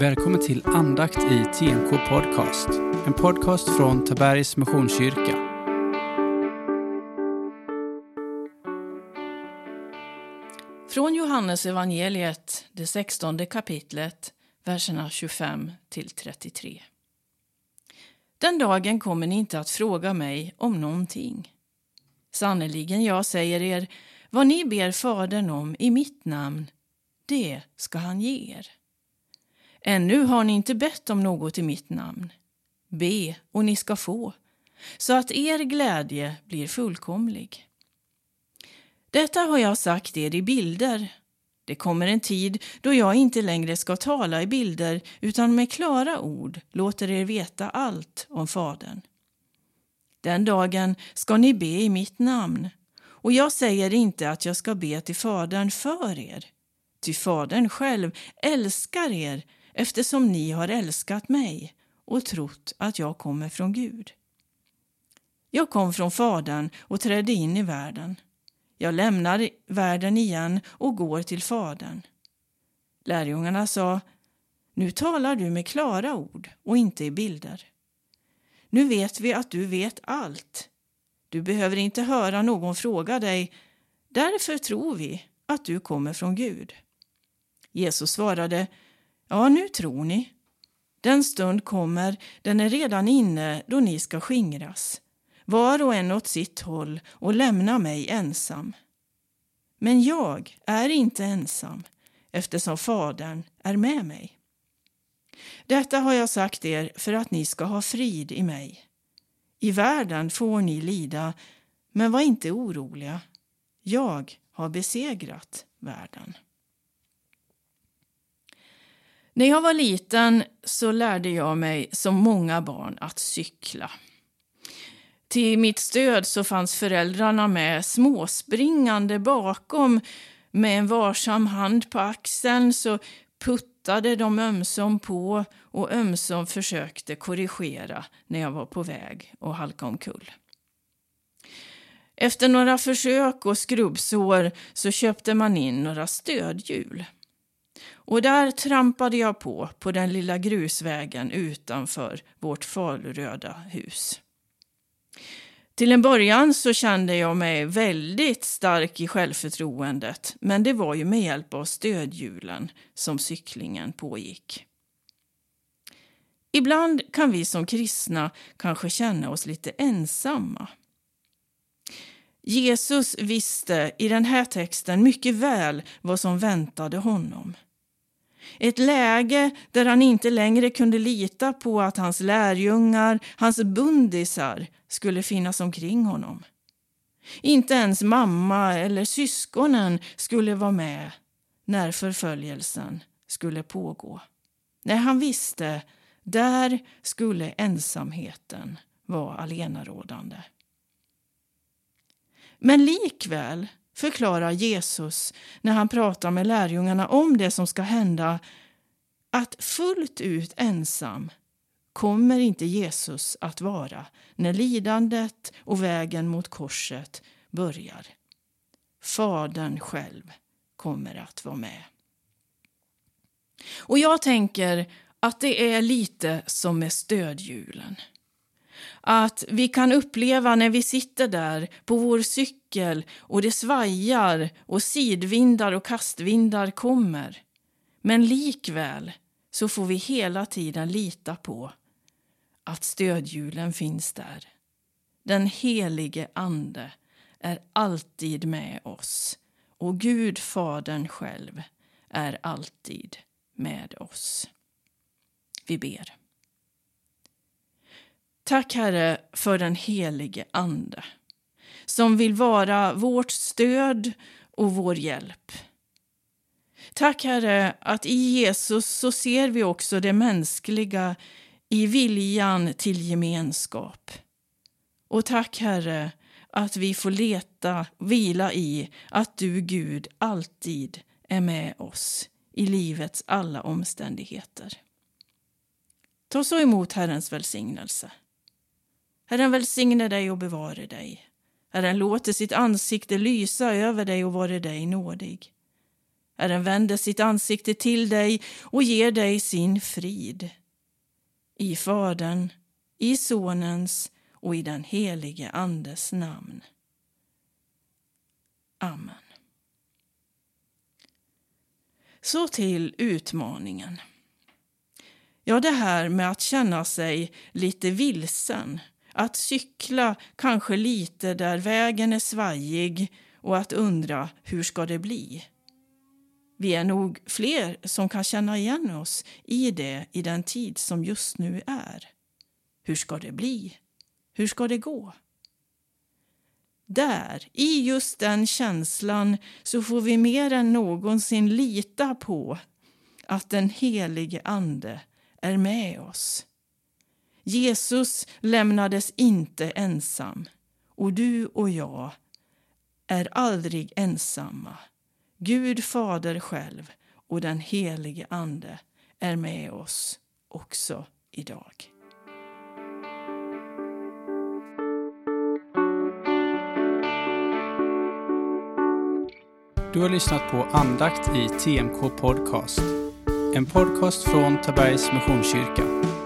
Välkommen till andakt i TNK Podcast. En podcast från Tabergs Missionskyrka. Från Johannes evangeliet, det sextonde kapitlet, verserna 25 till 33. Den dagen kommer ni inte att fråga mig om någonting. Sannerligen, jag säger er, vad ni ber Fadern om i mitt namn, det ska han ge er. Ännu har ni inte bett om något i mitt namn. Be, och ni ska få, så att er glädje blir fullkomlig. Detta har jag sagt er i bilder. Det kommer en tid då jag inte längre ska tala i bilder utan med klara ord låter er veta allt om Fadern. Den dagen ska ni be i mitt namn, och jag säger inte att jag ska be till Fadern för er, ty Fadern själv älskar er eftersom ni har älskat mig och trott att jag kommer från Gud. Jag kom från Fadern och trädde in i världen. Jag lämnar världen igen och går till Fadern. Lärjungarna sa, nu talar du med klara ord och inte i bilder. Nu vet vi att du vet allt. Du behöver inte höra någon fråga dig, därför tror vi att du kommer från Gud. Jesus svarade, Ja, nu tror ni. Den stund kommer, den är redan inne, då ni ska skingras, var och en åt sitt håll och lämna mig ensam. Men jag är inte ensam, eftersom Fadern är med mig. Detta har jag sagt er för att ni ska ha frid i mig. I världen får ni lida, men var inte oroliga. Jag har besegrat världen. När jag var liten så lärde jag mig som många barn att cykla. Till mitt stöd så fanns föräldrarna med småspringande bakom med en varsam hand på axeln så puttade de ömsom på och ömsom försökte korrigera när jag var på väg att halka omkull. Efter några försök och skrubbsår så köpte man in några stödhjul. Och där trampade jag på, på den lilla grusvägen utanför vårt faluröda hus. Till en början så kände jag mig väldigt stark i självförtroendet men det var ju med hjälp av stödhjulen som cyklingen pågick. Ibland kan vi som kristna kanske känna oss lite ensamma. Jesus visste i den här texten mycket väl vad som väntade honom. Ett läge där han inte längre kunde lita på att hans lärjungar, hans bundisar, skulle finnas omkring honom. Inte ens mamma eller syskonen skulle vara med när förföljelsen skulle pågå. Nej, han visste, där skulle ensamheten vara allenarådande. Men likväl förklarar Jesus när han pratar med lärjungarna om det som ska hända att fullt ut ensam kommer inte Jesus att vara när lidandet och vägen mot korset börjar. Fadern själv kommer att vara med. Och jag tänker att det är lite som med stödhjulen att vi kan uppleva när vi sitter där på vår cykel och det svajar och sidvindar och kastvindar kommer. Men likväl så får vi hela tiden lita på att stödhjulen finns där. Den helige Ande är alltid med oss och Gud, Fadern själv, är alltid med oss. Vi ber. Tack, Herre, för den helige Ande som vill vara vårt stöd och vår hjälp. Tack, Herre, att i Jesus så ser vi också det mänskliga i viljan till gemenskap. Och tack, Herre, att vi får leta, vila i att du, Gud, alltid är med oss i livets alla omständigheter. Ta så emot Herrens välsignelse. Herren välsigne dig och bevare dig. Herren låter sitt ansikte lysa över dig och vare dig nådig. Herren vänder sitt ansikte till dig och ger dig sin frid. I Fadern, i Sonens och i den helige Andes namn. Amen. Så till utmaningen. Ja, det här med att känna sig lite vilsen. Att cykla kanske lite där vägen är svajig och att undra hur ska det bli? Vi är nog fler som kan känna igen oss i det i den tid som just nu är. Hur ska det bli? Hur ska det gå? Där, i just den känslan, så får vi mer än någonsin lita på att den helige Ande är med oss. Jesus lämnades inte ensam och du och jag är aldrig ensamma. Gud Fader själv och den helige Ande är med oss också idag. Du har lyssnat på andakt i TMK Podcast. En podcast från Tabergs Missionskyrka.